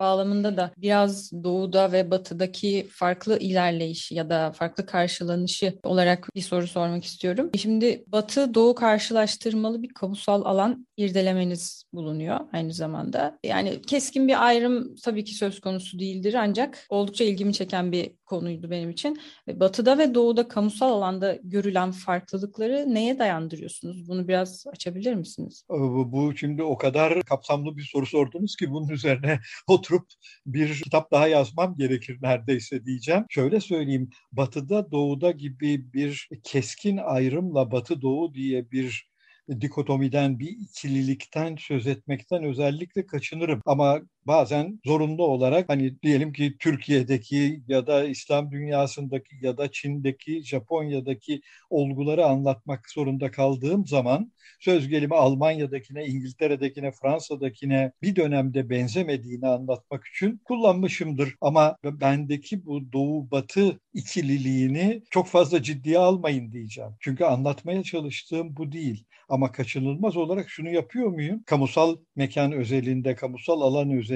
bağlamında da biraz doğuda ve batıdaki farklı ilerleyiş ya da farklı karşılanışı olarak bir soru sormak istiyorum. Şimdi batı doğu karşılaştırmalı bir kamusal alan irdelemeniz bulunuyor aynı zamanda. Yani keskin bir ayrım tabii ki söz konusu değildir ancak oldukça ilgimi çeken bir konuydu benim için. Batıda ve doğuda kamusal alanda görülen farklılıkları neye dayandırıyorsunuz? Bunu biraz açabilir misiniz? Bu şimdi o kadar kapsamlı bir soru sordunuz ki bunun üzerine otur oturup bir kitap daha yazmam gerekir neredeyse diyeceğim. Şöyle söyleyeyim, batıda doğuda gibi bir keskin ayrımla batı doğu diye bir dikotomiden, bir ikililikten söz etmekten özellikle kaçınırım. Ama bazen zorunlu olarak hani diyelim ki Türkiye'deki ya da İslam dünyasındaki ya da Çin'deki, Japonya'daki olguları anlatmak zorunda kaldığım zaman söz gelimi Almanya'dakine, İngiltere'dekine, Fransa'dakine bir dönemde benzemediğini anlatmak için kullanmışımdır. Ama bendeki bu doğu batı ikililiğini çok fazla ciddiye almayın diyeceğim. Çünkü anlatmaya çalıştığım bu değil. Ama kaçınılmaz olarak şunu yapıyor muyum? Kamusal mekan özelinde, kamusal alan özelinde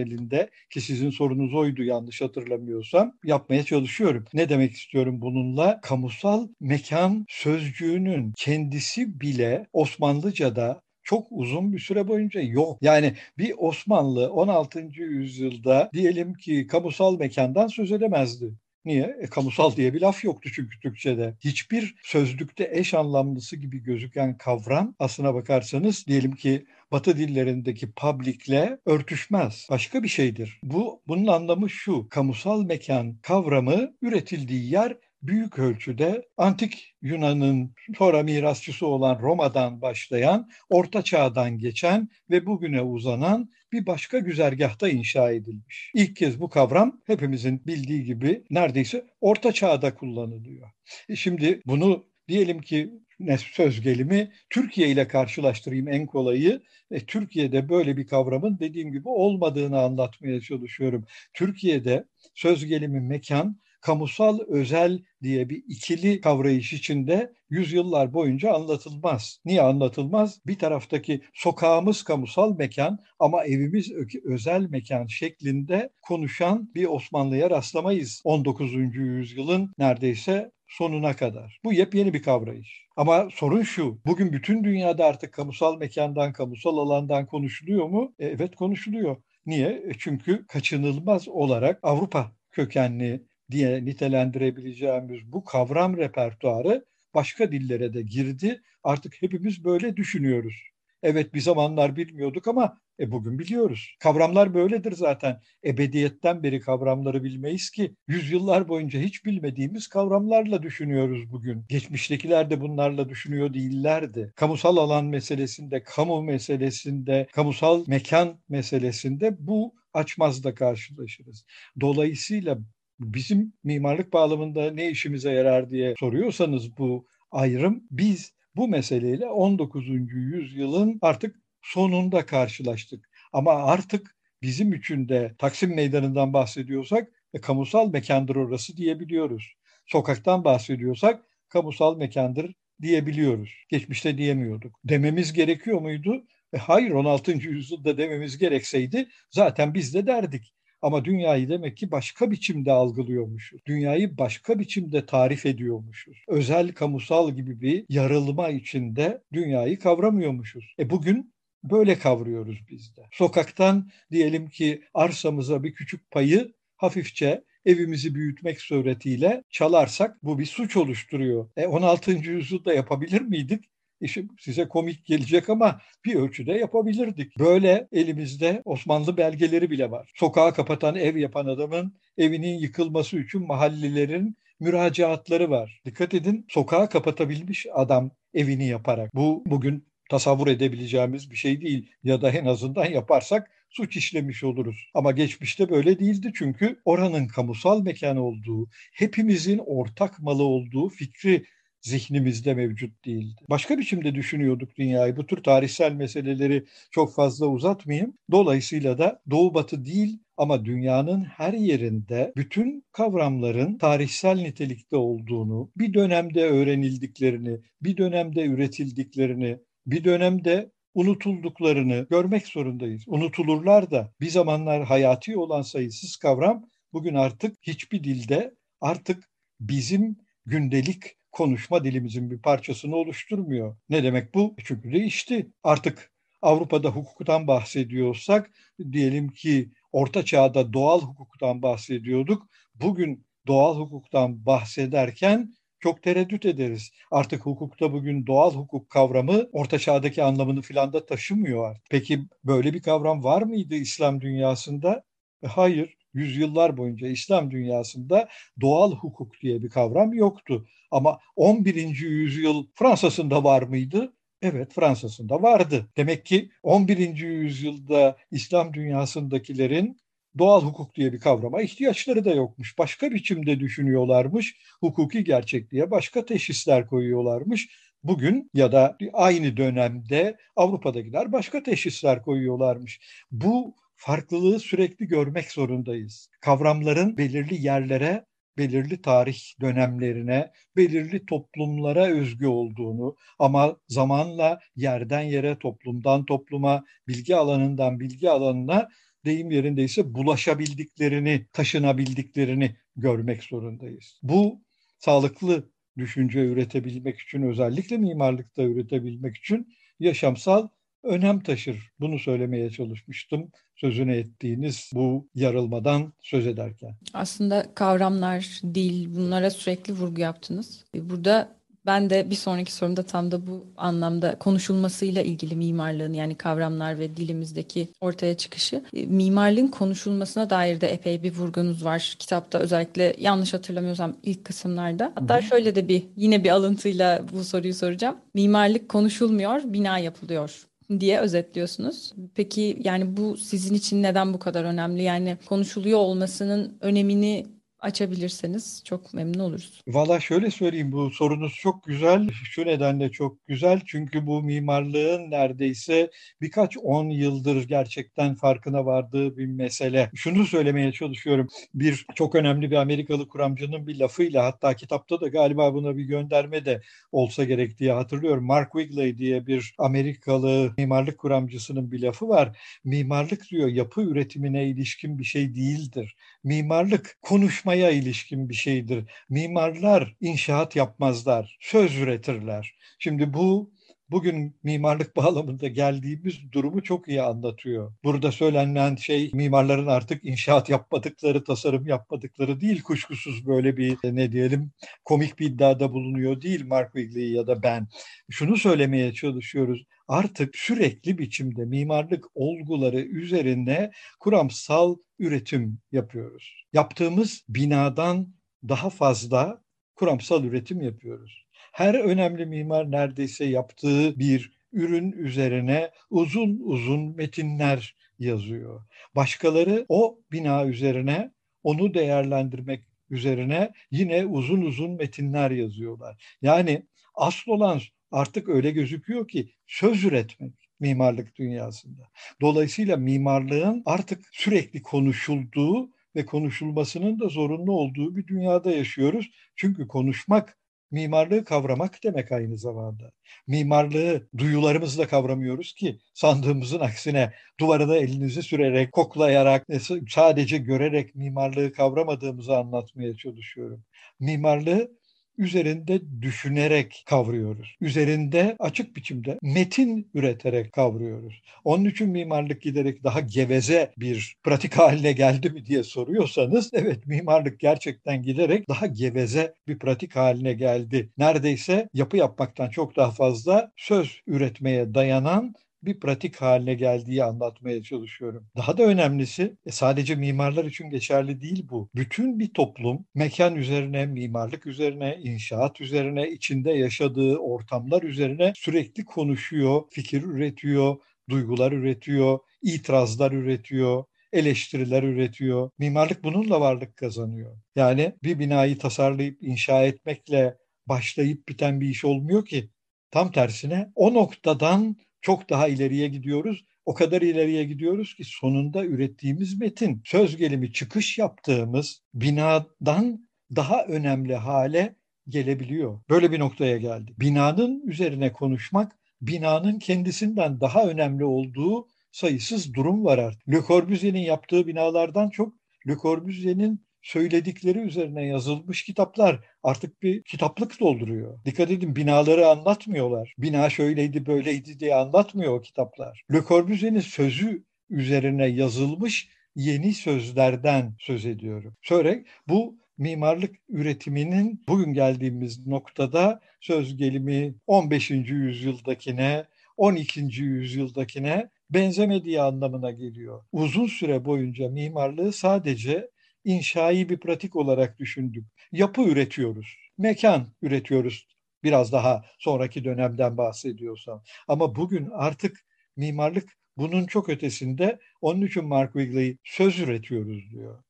ki sizin sorunuz oydu yanlış hatırlamıyorsam yapmaya çalışıyorum. Ne demek istiyorum bununla? Kamusal mekan sözcüğünün kendisi bile Osmanlıca'da çok uzun bir süre boyunca yok. Yani bir Osmanlı 16. yüzyılda diyelim ki kamusal mekandan söz edemezdi. Niye? E, kamusal diye bir laf yoktu çünkü Türkçe'de. Hiçbir sözlükte eş anlamlısı gibi gözüken kavram aslına bakarsanız diyelim ki Batı dillerindeki public'le örtüşmez. Başka bir şeydir. Bu bunun anlamı şu. Kamusal mekan kavramı üretildiği yer büyük ölçüde antik Yunan'ın sonra mirasçısı olan Roma'dan başlayan, Orta Çağ'dan geçen ve bugüne uzanan bir başka güzergahta inşa edilmiş. İlk kez bu kavram hepimizin bildiği gibi neredeyse Orta Çağ'da kullanılıyor. E şimdi bunu diyelim ki söz gelimi Türkiye ile karşılaştırayım en kolayı. E, Türkiye'de böyle bir kavramın dediğim gibi olmadığını anlatmaya çalışıyorum. Türkiye'de söz gelimi mekan kamusal özel diye bir ikili kavrayış içinde yüzyıllar boyunca anlatılmaz. Niye anlatılmaz? Bir taraftaki sokağımız kamusal mekan ama evimiz özel mekan şeklinde konuşan bir Osmanlı'ya rastlamayız 19. yüzyılın neredeyse sonuna kadar. Bu yepyeni bir kavrayış. Ama sorun şu, bugün bütün dünyada artık kamusal mekandan, kamusal alandan konuşuluyor mu? E, evet konuşuluyor. Niye? E, çünkü kaçınılmaz olarak Avrupa kökenli diye nitelendirebileceğimiz bu kavram repertuarı başka dillere de girdi. Artık hepimiz böyle düşünüyoruz. Evet bir zamanlar bilmiyorduk ama e bugün biliyoruz. Kavramlar böyledir zaten. Ebediyetten beri kavramları bilmeyiz ki yüzyıllar boyunca hiç bilmediğimiz kavramlarla düşünüyoruz bugün. Geçmiştekiler de bunlarla düşünüyor değillerdi. Kamusal alan meselesinde, kamu meselesinde, kamusal mekan meselesinde bu açmazda karşılaşırız. Dolayısıyla bizim mimarlık bağlamında ne işimize yarar diye soruyorsanız bu ayrım biz bu meseleyle 19. yüzyılın artık sonunda karşılaştık. Ama artık bizim için de Taksim Meydanı'ndan bahsediyorsak e, kamusal mekandır orası diyebiliyoruz. Sokaktan bahsediyorsak kamusal mekandır diyebiliyoruz. Geçmişte diyemiyorduk. Dememiz gerekiyor muydu? E, hayır 16. yüzyılda dememiz gerekseydi zaten biz de derdik. Ama dünyayı demek ki başka biçimde algılıyormuşuz. Dünyayı başka biçimde tarif ediyormuşuz. Özel, kamusal gibi bir yarılma içinde dünyayı kavramıyormuşuz. E bugün böyle kavruyoruz biz de. Sokaktan diyelim ki arsamıza bir küçük payı hafifçe evimizi büyütmek suretiyle çalarsak bu bir suç oluşturuyor. E 16. yüzyılda yapabilir miydik? İşim size komik gelecek ama bir ölçüde yapabilirdik. Böyle elimizde Osmanlı belgeleri bile var. Sokağa kapatan ev yapan adamın evinin yıkılması için mahallelerin müracaatları var. Dikkat edin sokağa kapatabilmiş adam evini yaparak. Bu bugün tasavvur edebileceğimiz bir şey değil ya da en azından yaparsak suç işlemiş oluruz. Ama geçmişte böyle değildi çünkü oranın kamusal mekan olduğu, hepimizin ortak malı olduğu fikri zihnimizde mevcut değildi. Başka biçimde düşünüyorduk dünyayı. Bu tür tarihsel meseleleri çok fazla uzatmayayım. Dolayısıyla da doğu batı değil ama dünyanın her yerinde bütün kavramların tarihsel nitelikte olduğunu, bir dönemde öğrenildiklerini, bir dönemde üretildiklerini, bir dönemde unutulduklarını görmek zorundayız. Unutulurlar da bir zamanlar hayati olan sayısız kavram bugün artık hiçbir dilde artık bizim gündelik konuşma dilimizin bir parçasını oluşturmuyor. Ne demek bu? Çünkü değişti. Artık Avrupa'da hukuktan bahsediyorsak diyelim ki Orta Çağ'da doğal hukuktan bahsediyorduk. Bugün doğal hukuktan bahsederken çok tereddüt ederiz. Artık hukukta bugün doğal hukuk kavramı orta çağdaki anlamını filan da taşımıyor artık. Peki böyle bir kavram var mıydı İslam dünyasında? E, hayır. Yüzyıllar boyunca İslam dünyasında doğal hukuk diye bir kavram yoktu. Ama 11. yüzyıl Fransa'sında var mıydı? Evet Fransa'sında vardı. Demek ki 11. yüzyılda İslam dünyasındakilerin doğal hukuk diye bir kavrama ihtiyaçları da yokmuş. Başka biçimde düşünüyorlarmış. Hukuki gerçekliğe başka teşhisler koyuyorlarmış. Bugün ya da aynı dönemde Avrupa'dakiler başka teşhisler koyuyorlarmış. Bu farklılığı sürekli görmek zorundayız. Kavramların belirli yerlere belirli tarih dönemlerine, belirli toplumlara özgü olduğunu ama zamanla yerden yere, toplumdan topluma, bilgi alanından bilgi alanına deyim yerindeyse bulaşabildiklerini, taşınabildiklerini görmek zorundayız. Bu sağlıklı düşünce üretebilmek için özellikle mimarlıkta üretebilmek için yaşamsal önem taşır. Bunu söylemeye çalışmıştım sözünü ettiğiniz bu yarılmadan söz ederken. Aslında kavramlar, dil bunlara sürekli vurgu yaptınız. Burada ben de bir sonraki sorumda tam da bu anlamda konuşulmasıyla ilgili mimarlığın yani kavramlar ve dilimizdeki ortaya çıkışı. E, mimarlığın konuşulmasına dair de epey bir vurgunuz var kitapta özellikle yanlış hatırlamıyorsam ilk kısımlarda. Hatta şöyle de bir yine bir alıntıyla bu soruyu soracağım. Mimarlık konuşulmuyor, bina yapılıyor diye özetliyorsunuz. Peki yani bu sizin için neden bu kadar önemli? Yani konuşuluyor olmasının önemini açabilirseniz çok memnun oluruz. Valla şöyle söyleyeyim bu sorunuz çok güzel. Şu nedenle çok güzel çünkü bu mimarlığın neredeyse birkaç on yıldır gerçekten farkına vardığı bir mesele. Şunu söylemeye çalışıyorum. Bir çok önemli bir Amerikalı kuramcının bir lafıyla hatta kitapta da galiba buna bir gönderme de olsa gerek diye hatırlıyorum. Mark Wigley diye bir Amerikalı mimarlık kuramcısının bir lafı var. Mimarlık diyor yapı üretimine ilişkin bir şey değildir. Mimarlık konuşma konuşmaya ilişkin bir şeydir. Mimarlar inşaat yapmazlar, söz üretirler. Şimdi bu bugün mimarlık bağlamında geldiğimiz durumu çok iyi anlatıyor. Burada söylenen şey mimarların artık inşaat yapmadıkları, tasarım yapmadıkları değil. Kuşkusuz böyle bir ne diyelim komik bir iddiada bulunuyor değil Mark Wigley ya da ben. Şunu söylemeye çalışıyoruz. Artık sürekli biçimde mimarlık olguları üzerinde kuramsal üretim yapıyoruz. Yaptığımız binadan daha fazla kuramsal üretim yapıyoruz her önemli mimar neredeyse yaptığı bir ürün üzerine uzun uzun metinler yazıyor. Başkaları o bina üzerine onu değerlendirmek üzerine yine uzun uzun metinler yazıyorlar. Yani asıl olan artık öyle gözüküyor ki söz üretmek mimarlık dünyasında. Dolayısıyla mimarlığın artık sürekli konuşulduğu ve konuşulmasının da zorunlu olduğu bir dünyada yaşıyoruz. Çünkü konuşmak mimarlığı kavramak demek aynı zamanda. Mimarlığı duyularımızla kavramıyoruz ki sandığımızın aksine duvarına elinizi sürerek, koklayarak, sadece görerek mimarlığı kavramadığımızı anlatmaya çalışıyorum. Mimarlığı üzerinde düşünerek kavruyoruz. Üzerinde açık biçimde metin üreterek kavruyoruz. Onun için mimarlık giderek daha geveze bir pratik haline geldi mi diye soruyorsanız evet mimarlık gerçekten giderek daha geveze bir pratik haline geldi. Neredeyse yapı yapmaktan çok daha fazla söz üretmeye dayanan bir pratik haline geldiği anlatmaya çalışıyorum. Daha da önemlisi e, sadece mimarlar için geçerli değil bu. Bütün bir toplum mekan üzerine, mimarlık üzerine, inşaat üzerine, içinde yaşadığı ortamlar üzerine sürekli konuşuyor, fikir üretiyor, duygular üretiyor, itirazlar üretiyor, eleştiriler üretiyor. Mimarlık bununla varlık kazanıyor. Yani bir binayı tasarlayıp inşa etmekle başlayıp biten bir iş olmuyor ki. Tam tersine o noktadan çok daha ileriye gidiyoruz. O kadar ileriye gidiyoruz ki sonunda ürettiğimiz metin söz gelimi çıkış yaptığımız binadan daha önemli hale gelebiliyor. Böyle bir noktaya geldi. Binanın üzerine konuşmak binanın kendisinden daha önemli olduğu sayısız durum var artık. Le Corbusier'in yaptığı binalardan çok Le Corbusier'in söyledikleri üzerine yazılmış kitaplar artık bir kitaplık dolduruyor. Dikkat edin binaları anlatmıyorlar. Bina şöyleydi böyleydi diye anlatmıyor o kitaplar. Le Corbusier'in sözü üzerine yazılmış yeni sözlerden söz ediyorum. Sonra bu mimarlık üretiminin bugün geldiğimiz noktada söz gelimi 15. yüzyıldakine, 12. yüzyıldakine benzemediği anlamına geliyor. Uzun süre boyunca mimarlığı sadece inşai bir pratik olarak düşündük. Yapı üretiyoruz, mekan üretiyoruz. Biraz daha sonraki dönemden bahsediyorsam. Ama bugün artık mimarlık bunun çok ötesinde. Onun için Mark Wigley söz üretiyoruz diyor.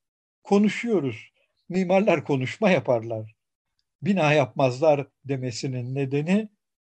Konuşuyoruz. Mimarlar konuşma yaparlar. Bina yapmazlar demesinin nedeni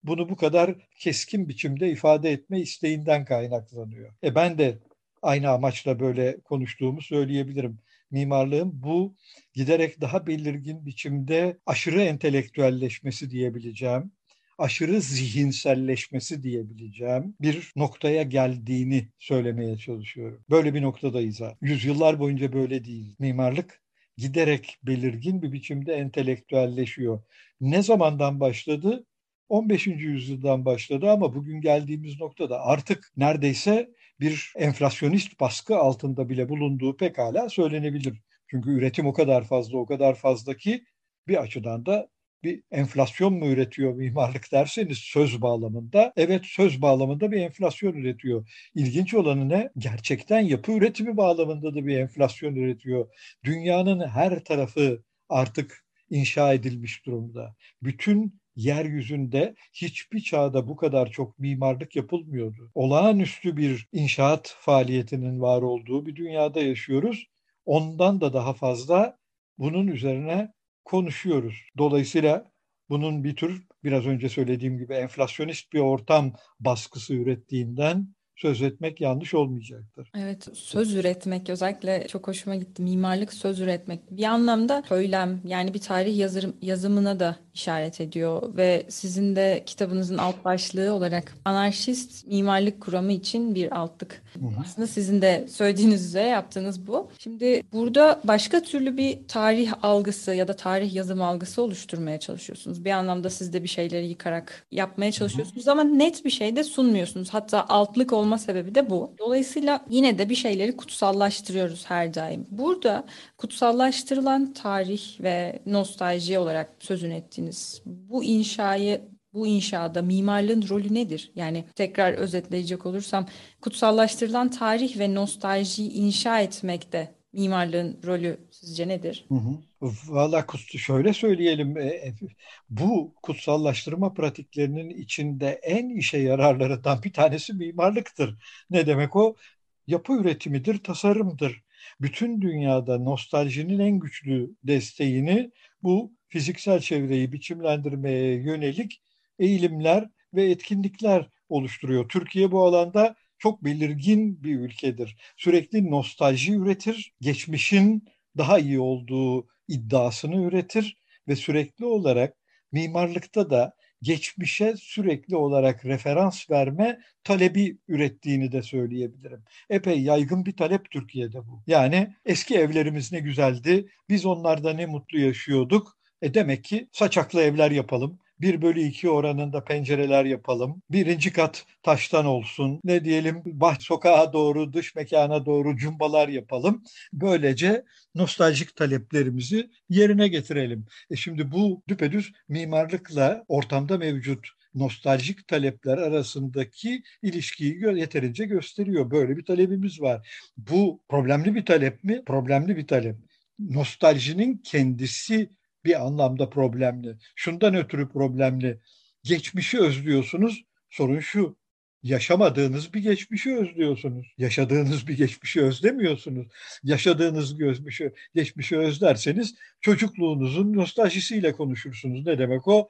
bunu bu kadar keskin biçimde ifade etme isteğinden kaynaklanıyor. E ben de aynı amaçla böyle konuştuğumu söyleyebilirim. Mimarlığın bu giderek daha belirgin biçimde aşırı entelektüelleşmesi diyebileceğim, aşırı zihinselleşmesi diyebileceğim bir noktaya geldiğini söylemeye çalışıyorum. Böyle bir noktadayız ha. Yüzyıllar boyunca böyle değil. Mimarlık giderek belirgin bir biçimde entelektüelleşiyor. Ne zamandan başladı? 15. yüzyıldan başladı ama bugün geldiğimiz noktada artık neredeyse bir enflasyonist baskı altında bile bulunduğu pekala söylenebilir. Çünkü üretim o kadar fazla, o kadar fazla ki bir açıdan da bir enflasyon mu üretiyor mimarlık derseniz söz bağlamında. Evet söz bağlamında bir enflasyon üretiyor. İlginç olanı ne? Gerçekten yapı üretimi bağlamında da bir enflasyon üretiyor. Dünyanın her tarafı artık inşa edilmiş durumda. Bütün yeryüzünde hiçbir çağda bu kadar çok mimarlık yapılmıyordu. Olağanüstü bir inşaat faaliyetinin var olduğu bir dünyada yaşıyoruz. Ondan da daha fazla bunun üzerine konuşuyoruz. Dolayısıyla bunun bir tür biraz önce söylediğim gibi enflasyonist bir ortam baskısı ürettiğinden söz etmek yanlış olmayacaktır. Evet, söz üretmek özellikle çok hoşuma gitti. Mimarlık söz üretmek. Bir anlamda söylem yani bir tarih yazırım, yazımına da işaret ediyor ve sizin de kitabınızın alt başlığı olarak anarşist mimarlık kuramı için bir altlık. Aslında sizin de söylediğiniz üzere yaptığınız bu. Şimdi burada başka türlü bir tarih algısı ya da tarih yazım algısı oluşturmaya çalışıyorsunuz. Bir anlamda siz de bir şeyleri yıkarak yapmaya çalışıyorsunuz ama net bir şey de sunmuyorsunuz. Hatta altlık olma sebebi de bu. Dolayısıyla yine de bir şeyleri kutsallaştırıyoruz her daim. Burada kutsallaştırılan tarih ve nostalji olarak sözün ettiğiniz dersiniz. Bu inşayı bu inşada mimarlığın rolü nedir? Yani tekrar özetleyecek olursam kutsallaştırılan tarih ve nostaljiyi inşa etmekte mimarlığın rolü sizce nedir? Hı hı. Valla şöyle söyleyelim, e, e, bu kutsallaştırma pratiklerinin içinde en işe yararlarından bir tanesi mimarlıktır. Ne demek o? Yapı üretimidir, tasarımdır. Bütün dünyada nostaljinin en güçlü desteğini bu fiziksel çevreyi biçimlendirmeye yönelik eğilimler ve etkinlikler oluşturuyor. Türkiye bu alanda çok belirgin bir ülkedir. Sürekli nostalji üretir, geçmişin daha iyi olduğu iddiasını üretir ve sürekli olarak mimarlıkta da geçmişe sürekli olarak referans verme talebi ürettiğini de söyleyebilirim. Epey yaygın bir talep Türkiye'de bu. Yani eski evlerimiz ne güzeldi, biz onlarda ne mutlu yaşıyorduk. E demek ki saçaklı evler yapalım. 1 bölü 2 oranında pencereler yapalım. Birinci kat taştan olsun. Ne diyelim bah sokağa doğru, dış mekana doğru cumbalar yapalım. Böylece nostaljik taleplerimizi yerine getirelim. E şimdi bu düpedüz mimarlıkla ortamda mevcut nostaljik talepler arasındaki ilişkiyi yeterince gösteriyor. Böyle bir talebimiz var. Bu problemli bir talep mi? Problemli bir talep. Nostaljinin kendisi bir anlamda problemli. Şundan ötürü problemli. Geçmişi özlüyorsunuz. Sorun şu. yaşamadığınız bir geçmişi özlüyorsunuz. Yaşadığınız bir geçmişi özlemiyorsunuz. Yaşadığınız geçmişi, geçmişi özlerseniz çocukluğunuzun nostaljisiyle konuşursunuz. Ne demek o?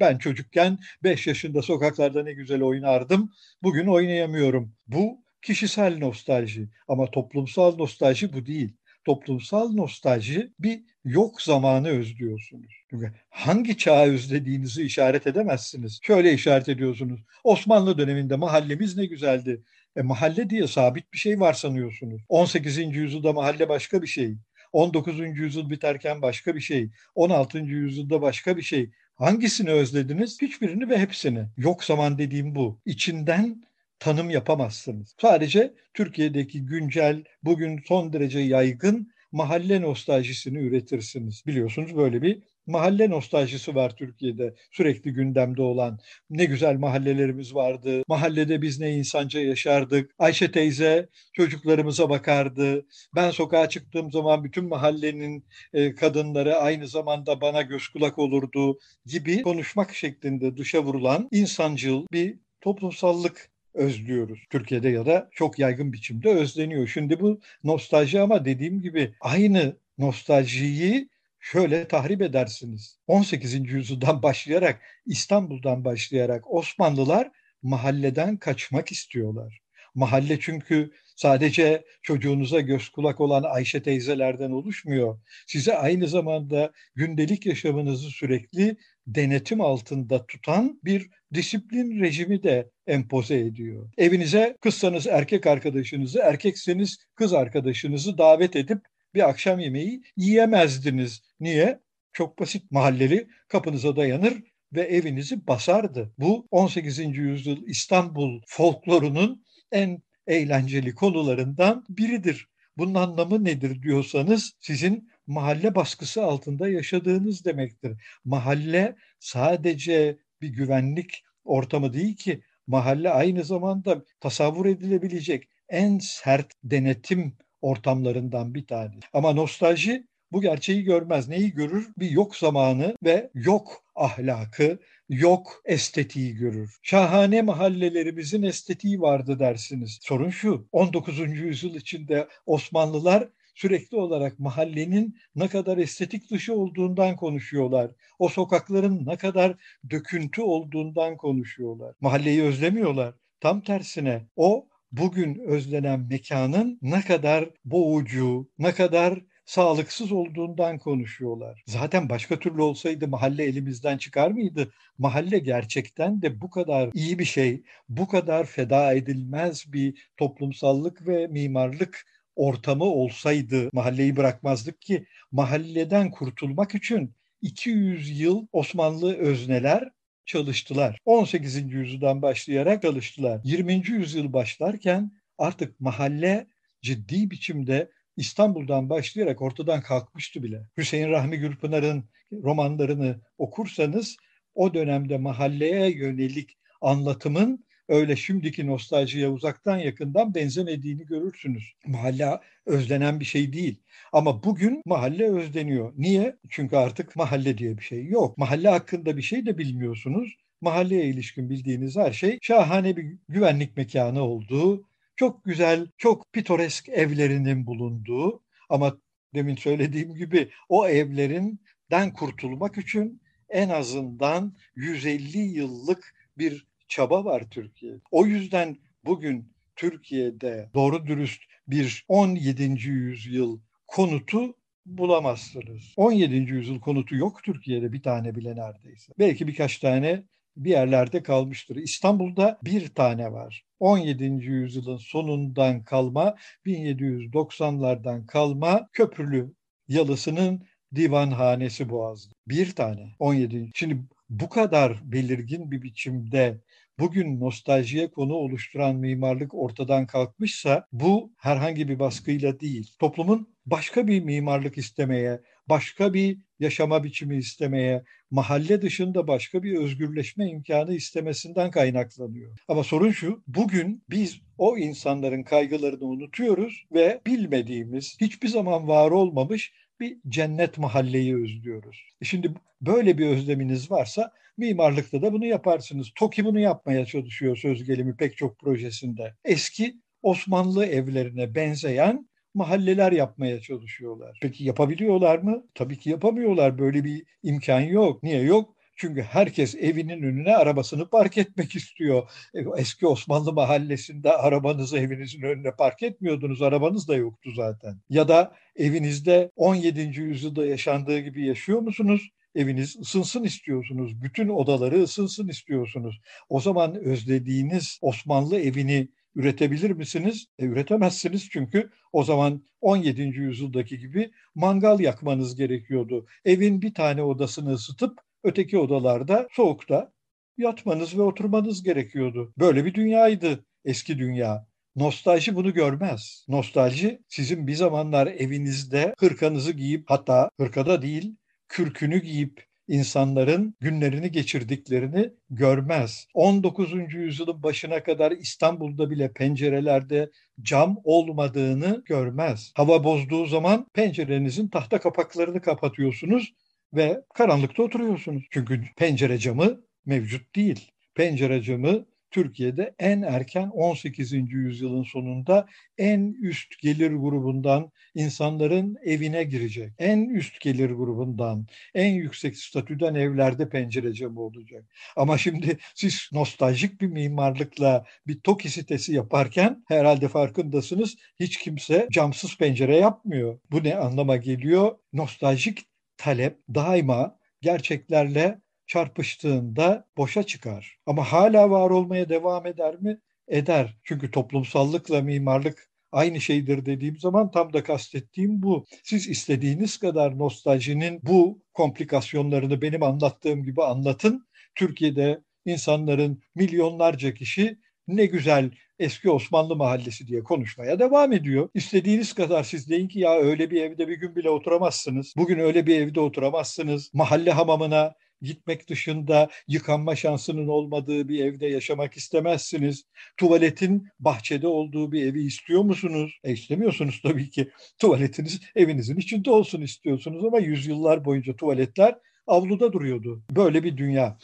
Ben çocukken 5 yaşında sokaklarda ne güzel oynardım. Bugün oynayamıyorum. Bu kişisel nostalji ama toplumsal nostalji bu değil. Toplumsal nostalji bir yok zamanı özlüyorsunuz. Çünkü hangi çağı özlediğinizi işaret edemezsiniz. Şöyle işaret ediyorsunuz. Osmanlı döneminde mahallemiz ne güzeldi. E, mahalle diye sabit bir şey var sanıyorsunuz. 18. yüzyılda mahalle başka bir şey. 19. yüzyıl biterken başka bir şey. 16. yüzyılda başka bir şey. Hangisini özlediniz? Hiçbirini ve hepsini. Yok zaman dediğim bu. İçinden tanım yapamazsınız. Sadece Türkiye'deki güncel, bugün son derece yaygın mahalle nostaljisini üretirsiniz. Biliyorsunuz böyle bir mahalle nostaljisi var Türkiye'de sürekli gündemde olan. Ne güzel mahallelerimiz vardı. Mahallede biz ne insanca yaşardık. Ayşe teyze çocuklarımıza bakardı. Ben sokağa çıktığım zaman bütün mahallenin e, kadınları aynı zamanda bana göz kulak olurdu gibi konuşmak şeklinde dışa vurulan insancıl bir toplumsallık özlüyoruz. Türkiye'de ya da çok yaygın biçimde özleniyor. Şimdi bu nostalji ama dediğim gibi aynı nostaljiyi şöyle tahrip edersiniz. 18. yüzyıldan başlayarak, İstanbul'dan başlayarak Osmanlılar mahalleden kaçmak istiyorlar. Mahalle çünkü sadece çocuğunuza göz kulak olan Ayşe teyzelerden oluşmuyor. Size aynı zamanda gündelik yaşamınızı sürekli denetim altında tutan bir disiplin rejimi de empoze ediyor. Evinize kızsanız erkek arkadaşınızı, erkekseniz kız arkadaşınızı davet edip bir akşam yemeği yiyemezdiniz. Niye? Çok basit. Mahalleli kapınıza dayanır ve evinizi basardı. Bu 18. yüzyıl İstanbul folklorunun en eğlenceli konularından biridir. Bunun anlamı nedir diyorsanız sizin mahalle baskısı altında yaşadığınız demektir. Mahalle sadece bir güvenlik ortamı değil ki mahalle aynı zamanda tasavvur edilebilecek en sert denetim ortamlarından bir tanesi. Ama nostalji bu gerçeği görmez. Neyi görür? Bir yok zamanı ve yok ahlakı, yok estetiği görür. Şahane mahallelerimizin estetiği vardı dersiniz. Sorun şu, 19. yüzyıl içinde Osmanlılar sürekli olarak mahallenin ne kadar estetik dışı olduğundan konuşuyorlar. O sokakların ne kadar döküntü olduğundan konuşuyorlar. Mahalleyi özlemiyorlar. Tam tersine o bugün özlenen mekanın ne kadar boğucu, ne kadar sağlıksız olduğundan konuşuyorlar. Zaten başka türlü olsaydı mahalle elimizden çıkar mıydı? Mahalle gerçekten de bu kadar iyi bir şey, bu kadar feda edilmez bir toplumsallık ve mimarlık ortamı olsaydı mahalleyi bırakmazdık ki mahalleden kurtulmak için 200 yıl Osmanlı özneler çalıştılar. 18. yüzyıldan başlayarak çalıştılar. 20. yüzyıl başlarken artık mahalle ciddi biçimde İstanbul'dan başlayarak ortadan kalkmıştı bile. Hüseyin Rahmi Gülpınar'ın romanlarını okursanız o dönemde mahalleye yönelik anlatımın öyle şimdiki nostaljiye uzaktan yakından benzemediğini görürsünüz. Mahalle özlenen bir şey değil. Ama bugün mahalle özleniyor. Niye? Çünkü artık mahalle diye bir şey yok. Mahalle hakkında bir şey de bilmiyorsunuz. Mahalleye ilişkin bildiğiniz her şey şahane bir güvenlik mekanı olduğu, çok güzel, çok pitoresk evlerinin bulunduğu ama demin söylediğim gibi o evlerinden kurtulmak için en azından 150 yıllık bir çaba var Türkiye'de. O yüzden bugün Türkiye'de doğru dürüst bir 17. yüzyıl konutu bulamazsınız. 17. yüzyıl konutu yok Türkiye'de bir tane bile neredeyse. Belki birkaç tane bir yerlerde kalmıştır. İstanbul'da bir tane var. 17. yüzyılın sonundan kalma, 1790'lardan kalma köprülü yalısının divanhanesi Boğaz'da. Bir tane 17. Şimdi bu kadar belirgin bir biçimde bugün nostaljiye konu oluşturan mimarlık ortadan kalkmışsa bu herhangi bir baskıyla değil. Toplumun başka bir mimarlık istemeye, başka bir yaşama biçimi istemeye, mahalle dışında başka bir özgürleşme imkanı istemesinden kaynaklanıyor. Ama sorun şu, bugün biz o insanların kaygılarını unutuyoruz ve bilmediğimiz, hiçbir zaman var olmamış bir cennet mahalleyi özlüyoruz. E şimdi böyle bir özleminiz varsa mimarlıkta da bunu yaparsınız. TOKİ bunu yapmaya çalışıyor söz gelimi pek çok projesinde. Eski Osmanlı evlerine benzeyen mahalleler yapmaya çalışıyorlar. Peki yapabiliyorlar mı? Tabii ki yapamıyorlar. Böyle bir imkan yok. Niye yok? Çünkü herkes evinin önüne arabasını park etmek istiyor. E, eski Osmanlı mahallesinde arabanızı evinizin önüne park etmiyordunuz. Arabanız da yoktu zaten. Ya da evinizde 17. yüzyılda yaşandığı gibi yaşıyor musunuz? eviniz ısınsın istiyorsunuz. Bütün odaları ısınsın istiyorsunuz. O zaman özlediğiniz Osmanlı evini üretebilir misiniz? E, üretemezsiniz çünkü o zaman 17. yüzyıldaki gibi mangal yakmanız gerekiyordu. Evin bir tane odasını ısıtıp öteki odalarda soğukta yatmanız ve oturmanız gerekiyordu. Böyle bir dünyaydı eski dünya. Nostalji bunu görmez. Nostalji sizin bir zamanlar evinizde hırkanızı giyip hatta hırkada değil kürkünü giyip insanların günlerini geçirdiklerini görmez. 19. yüzyılın başına kadar İstanbul'da bile pencerelerde cam olmadığını görmez. Hava bozduğu zaman pencerenizin tahta kapaklarını kapatıyorsunuz ve karanlıkta oturuyorsunuz. Çünkü pencere camı mevcut değil. Pencere camı Türkiye'de en erken 18. yüzyılın sonunda en üst gelir grubundan insanların evine girecek. En üst gelir grubundan, en yüksek statüden evlerde pencere camı olacak. Ama şimdi siz nostaljik bir mimarlıkla bir TOKİ sitesi yaparken herhalde farkındasınız hiç kimse camsız pencere yapmıyor. Bu ne anlama geliyor? Nostaljik talep daima gerçeklerle çarpıştığında boşa çıkar. Ama hala var olmaya devam eder mi? Eder. Çünkü toplumsallıkla mimarlık aynı şeydir dediğim zaman tam da kastettiğim bu. Siz istediğiniz kadar nostaljinin bu komplikasyonlarını benim anlattığım gibi anlatın. Türkiye'de insanların milyonlarca kişi ne güzel eski Osmanlı mahallesi diye konuşmaya devam ediyor. İstediğiniz kadar siz deyin ki ya öyle bir evde bir gün bile oturamazsınız. Bugün öyle bir evde oturamazsınız. Mahalle hamamına gitmek dışında yıkanma şansının olmadığı bir evde yaşamak istemezsiniz. Tuvaletin bahçede olduğu bir evi istiyor musunuz? E istemiyorsunuz tabii ki. Tuvaletiniz evinizin içinde olsun istiyorsunuz ama yüzyıllar boyunca tuvaletler avluda duruyordu. Böyle bir dünya.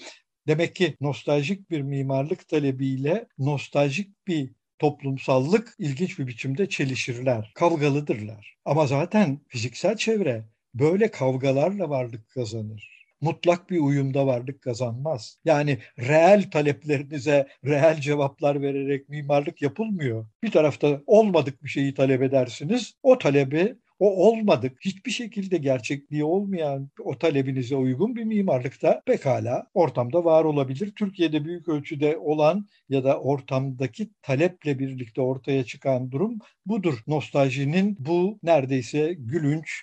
Demek ki nostaljik bir mimarlık talebiyle nostaljik bir toplumsallık ilginç bir biçimde çelişirler, kavgalıdırlar. Ama zaten fiziksel çevre böyle kavgalarla varlık kazanır mutlak bir uyumda varlık kazanmaz. Yani reel taleplerinize reel cevaplar vererek mimarlık yapılmıyor. Bir tarafta olmadık bir şeyi talep edersiniz. O talebi o olmadık, hiçbir şekilde gerçekliği olmayan o talebinize uygun bir mimarlıkta pekala ortamda var olabilir. Türkiye'de büyük ölçüde olan ya da ortamdaki taleple birlikte ortaya çıkan durum budur. Nostaljinin bu neredeyse gülünç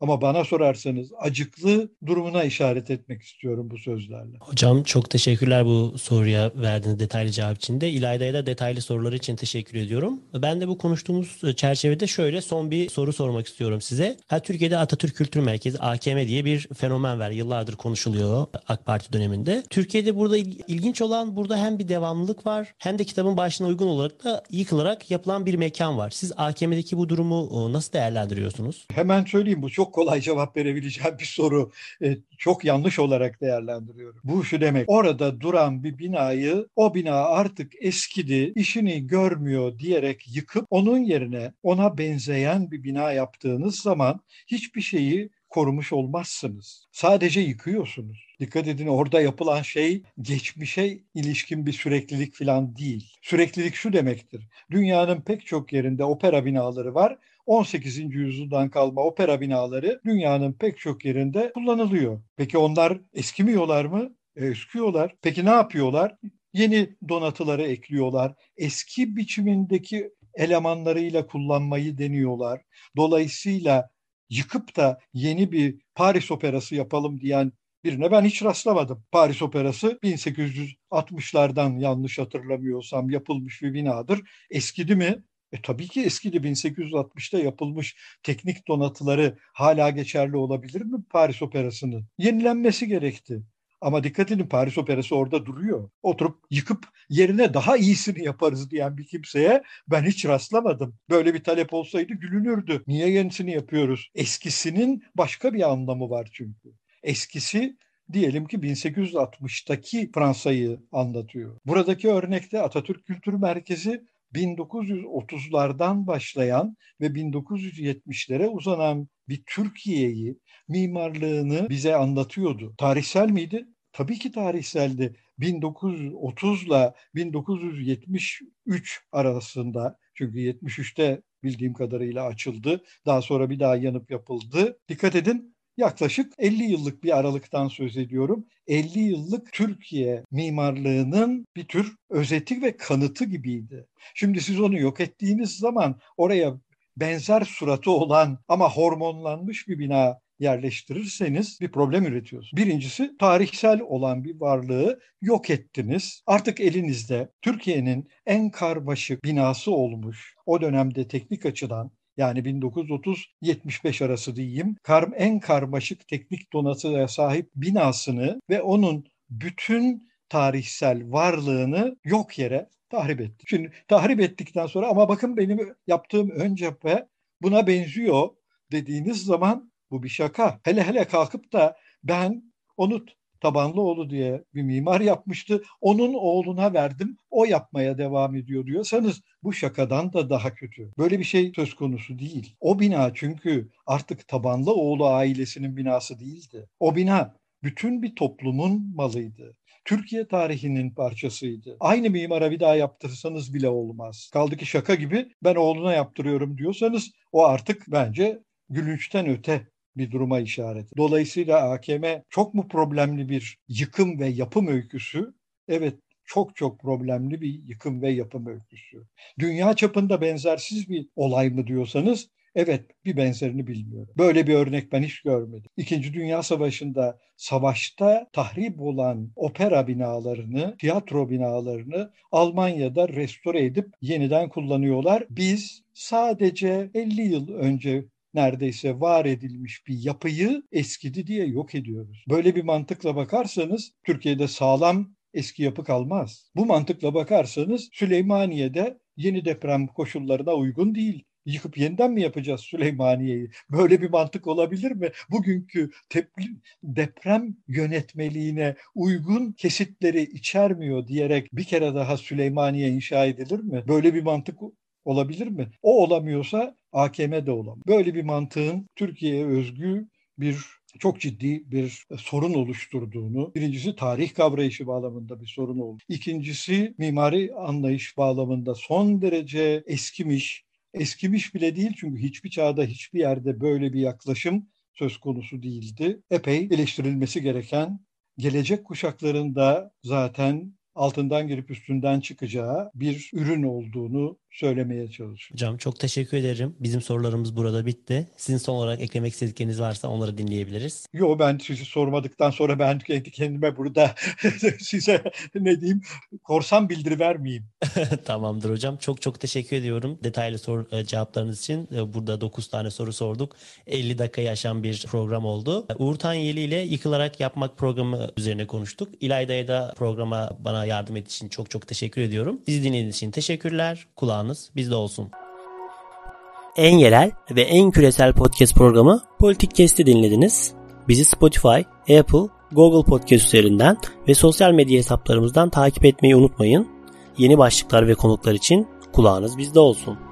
ama bana sorarsanız acıklı durumuna işaret etmek istiyorum bu sözlerle. Hocam çok teşekkürler bu soruya verdiğiniz detaylı cevap için de. İlayda'ya da detaylı soruları için teşekkür ediyorum. Ben de bu konuştuğumuz çerçevede şöyle son bir soru sormak istiyorum size. Ha, Türkiye'de Atatürk Kültür Merkezi AKM diye bir fenomen var. Yıllardır konuşuluyor AK Parti döneminde. Türkiye'de burada ilginç olan burada hem bir devamlılık var hem de kitabın başına uygun olarak da yıkılarak yapılan bir mekan var. Siz AKM'deki bu durumu nasıl değerlendiriyorsunuz? Hemen söyleyeyim bu çok kolay cevap verebileceğim bir soru. E, çok yanlış olarak değerlendiriyorum. Bu şu demek. Orada duran bir binayı o bina artık eskidi, işini görmüyor diyerek yıkıp onun yerine ona benzeyen bir bina yaptığınız zaman hiçbir şeyi korumuş olmazsınız. Sadece yıkıyorsunuz. Dikkat edin orada yapılan şey geçmişe ilişkin bir süreklilik falan değil. Süreklilik şu demektir. Dünyanın pek çok yerinde opera binaları var. 18. yüzyıldan kalma opera binaları dünyanın pek çok yerinde kullanılıyor. Peki onlar eskimiyorlar mı? E, eskiyorlar. Peki ne yapıyorlar? Yeni donatıları ekliyorlar. Eski biçimindeki elemanlarıyla kullanmayı deniyorlar. Dolayısıyla yıkıp da yeni bir Paris operası yapalım diyen birine ben hiç rastlamadım. Paris Operası 1860'lardan yanlış hatırlamıyorsam yapılmış bir binadır. Eskidi mi? E tabii ki eskidi 1860'ta yapılmış teknik donatıları hala geçerli olabilir mi Paris Operası'nın? Yenilenmesi gerekti. Ama dikkat edin Paris Operası orada duruyor. Oturup yıkıp yerine daha iyisini yaparız diyen bir kimseye ben hiç rastlamadım. Böyle bir talep olsaydı gülünürdü. Niye yenisini yapıyoruz? Eskisinin başka bir anlamı var çünkü. Eskisi diyelim ki 1860'taki Fransa'yı anlatıyor. Buradaki örnekte Atatürk Kültür Merkezi 1930'lardan başlayan ve 1970'lere uzanan bir Türkiye'yi, mimarlığını bize anlatıyordu. Tarihsel miydi? Tabii ki tarihseldi. 1930 ile 1973 arasında çünkü 73'te bildiğim kadarıyla açıldı. Daha sonra bir daha yanıp yapıldı. Dikkat edin yaklaşık 50 yıllık bir aralıktan söz ediyorum. 50 yıllık Türkiye mimarlığının bir tür özeti ve kanıtı gibiydi. Şimdi siz onu yok ettiğiniz zaman oraya benzer suratı olan ama hormonlanmış bir bina yerleştirirseniz bir problem üretiyorsunuz. Birincisi tarihsel olan bir varlığı yok ettiniz. Artık elinizde Türkiye'nin en karmaşık binası olmuş o dönemde teknik açıdan yani 1930-75 arası diyeyim kar, en karmaşık teknik donatıya sahip binasını ve onun bütün tarihsel varlığını yok yere tahrip etti. Şimdi tahrip ettikten sonra ama bakın benim yaptığım ön cephe buna benziyor dediğiniz zaman bu bir şaka. Hele hele kalkıp da ben onu Tabanlıoğlu diye bir mimar yapmıştı. Onun oğluna verdim. O yapmaya devam ediyor diyorsanız bu şakadan da daha kötü. Böyle bir şey söz konusu değil. O bina çünkü artık Tabanlıoğlu ailesinin binası değildi. O bina bütün bir toplumun malıydı. Türkiye tarihinin parçasıydı. Aynı mimara bir daha yaptırsanız bile olmaz. Kaldı ki şaka gibi ben oğluna yaptırıyorum diyorsanız o artık bence gülünçten öte bir duruma işaret. Dolayısıyla AKM çok mu problemli bir yıkım ve yapım öyküsü? Evet çok çok problemli bir yıkım ve yapım öyküsü. Dünya çapında benzersiz bir olay mı diyorsanız Evet, bir benzerini bilmiyorum. Böyle bir örnek ben hiç görmedim. İkinci Dünya Savaşı'nda savaşta tahrip olan opera binalarını, tiyatro binalarını Almanya'da restore edip yeniden kullanıyorlar. Biz sadece 50 yıl önce neredeyse var edilmiş bir yapıyı eskidi diye yok ediyoruz. Böyle bir mantıkla bakarsanız Türkiye'de sağlam eski yapı kalmaz. Bu mantıkla bakarsanız Süleymaniye'de yeni deprem koşullarına uygun değil yıkıp yeniden mi yapacağız Süleymaniye'yi? Böyle bir mantık olabilir mi? Bugünkü deprem yönetmeliğine uygun kesitleri içermiyor diyerek bir kere daha Süleymaniye inşa edilir mi? Böyle bir mantık olabilir mi? O olamıyorsa AKM de olamaz. Böyle bir mantığın Türkiye'ye özgü bir çok ciddi bir sorun oluşturduğunu, birincisi tarih kavrayışı bağlamında bir sorun oldu. İkincisi mimari anlayış bağlamında son derece eskimiş, eskimiş bile değil çünkü hiçbir çağda hiçbir yerde böyle bir yaklaşım söz konusu değildi. Epey eleştirilmesi gereken gelecek kuşaklarında zaten altından girip üstünden çıkacağı bir ürün olduğunu söylemeye çalışıyorum. Hocam çok teşekkür ederim. Bizim sorularımız burada bitti. Sizin son olarak eklemek istedikleriniz varsa onları dinleyebiliriz. Yo ben sizi sormadıktan sonra ben kendi kendime burada size ne diyeyim korsan bildiri vermeyeyim. Tamamdır hocam. Çok çok teşekkür ediyorum detaylı soru e, cevaplarınız için. E, burada 9 tane soru sorduk. 50 dakika yaşam bir program oldu. Uğur Tanyeli ile Yıkılarak Yapmak programı üzerine konuştuk. İlayda'ya da programa bana yardım ettiği için çok çok teşekkür ediyorum. Bizi dinlediğiniz için teşekkürler. Kulağınız bizde olsun. En yerel ve en küresel podcast programı Politik Kesti dinlediniz. Bizi Spotify, Apple, Google Podcast üzerinden ve sosyal medya hesaplarımızdan takip etmeyi unutmayın. Yeni başlıklar ve konuklar için kulağınız bizde olsun.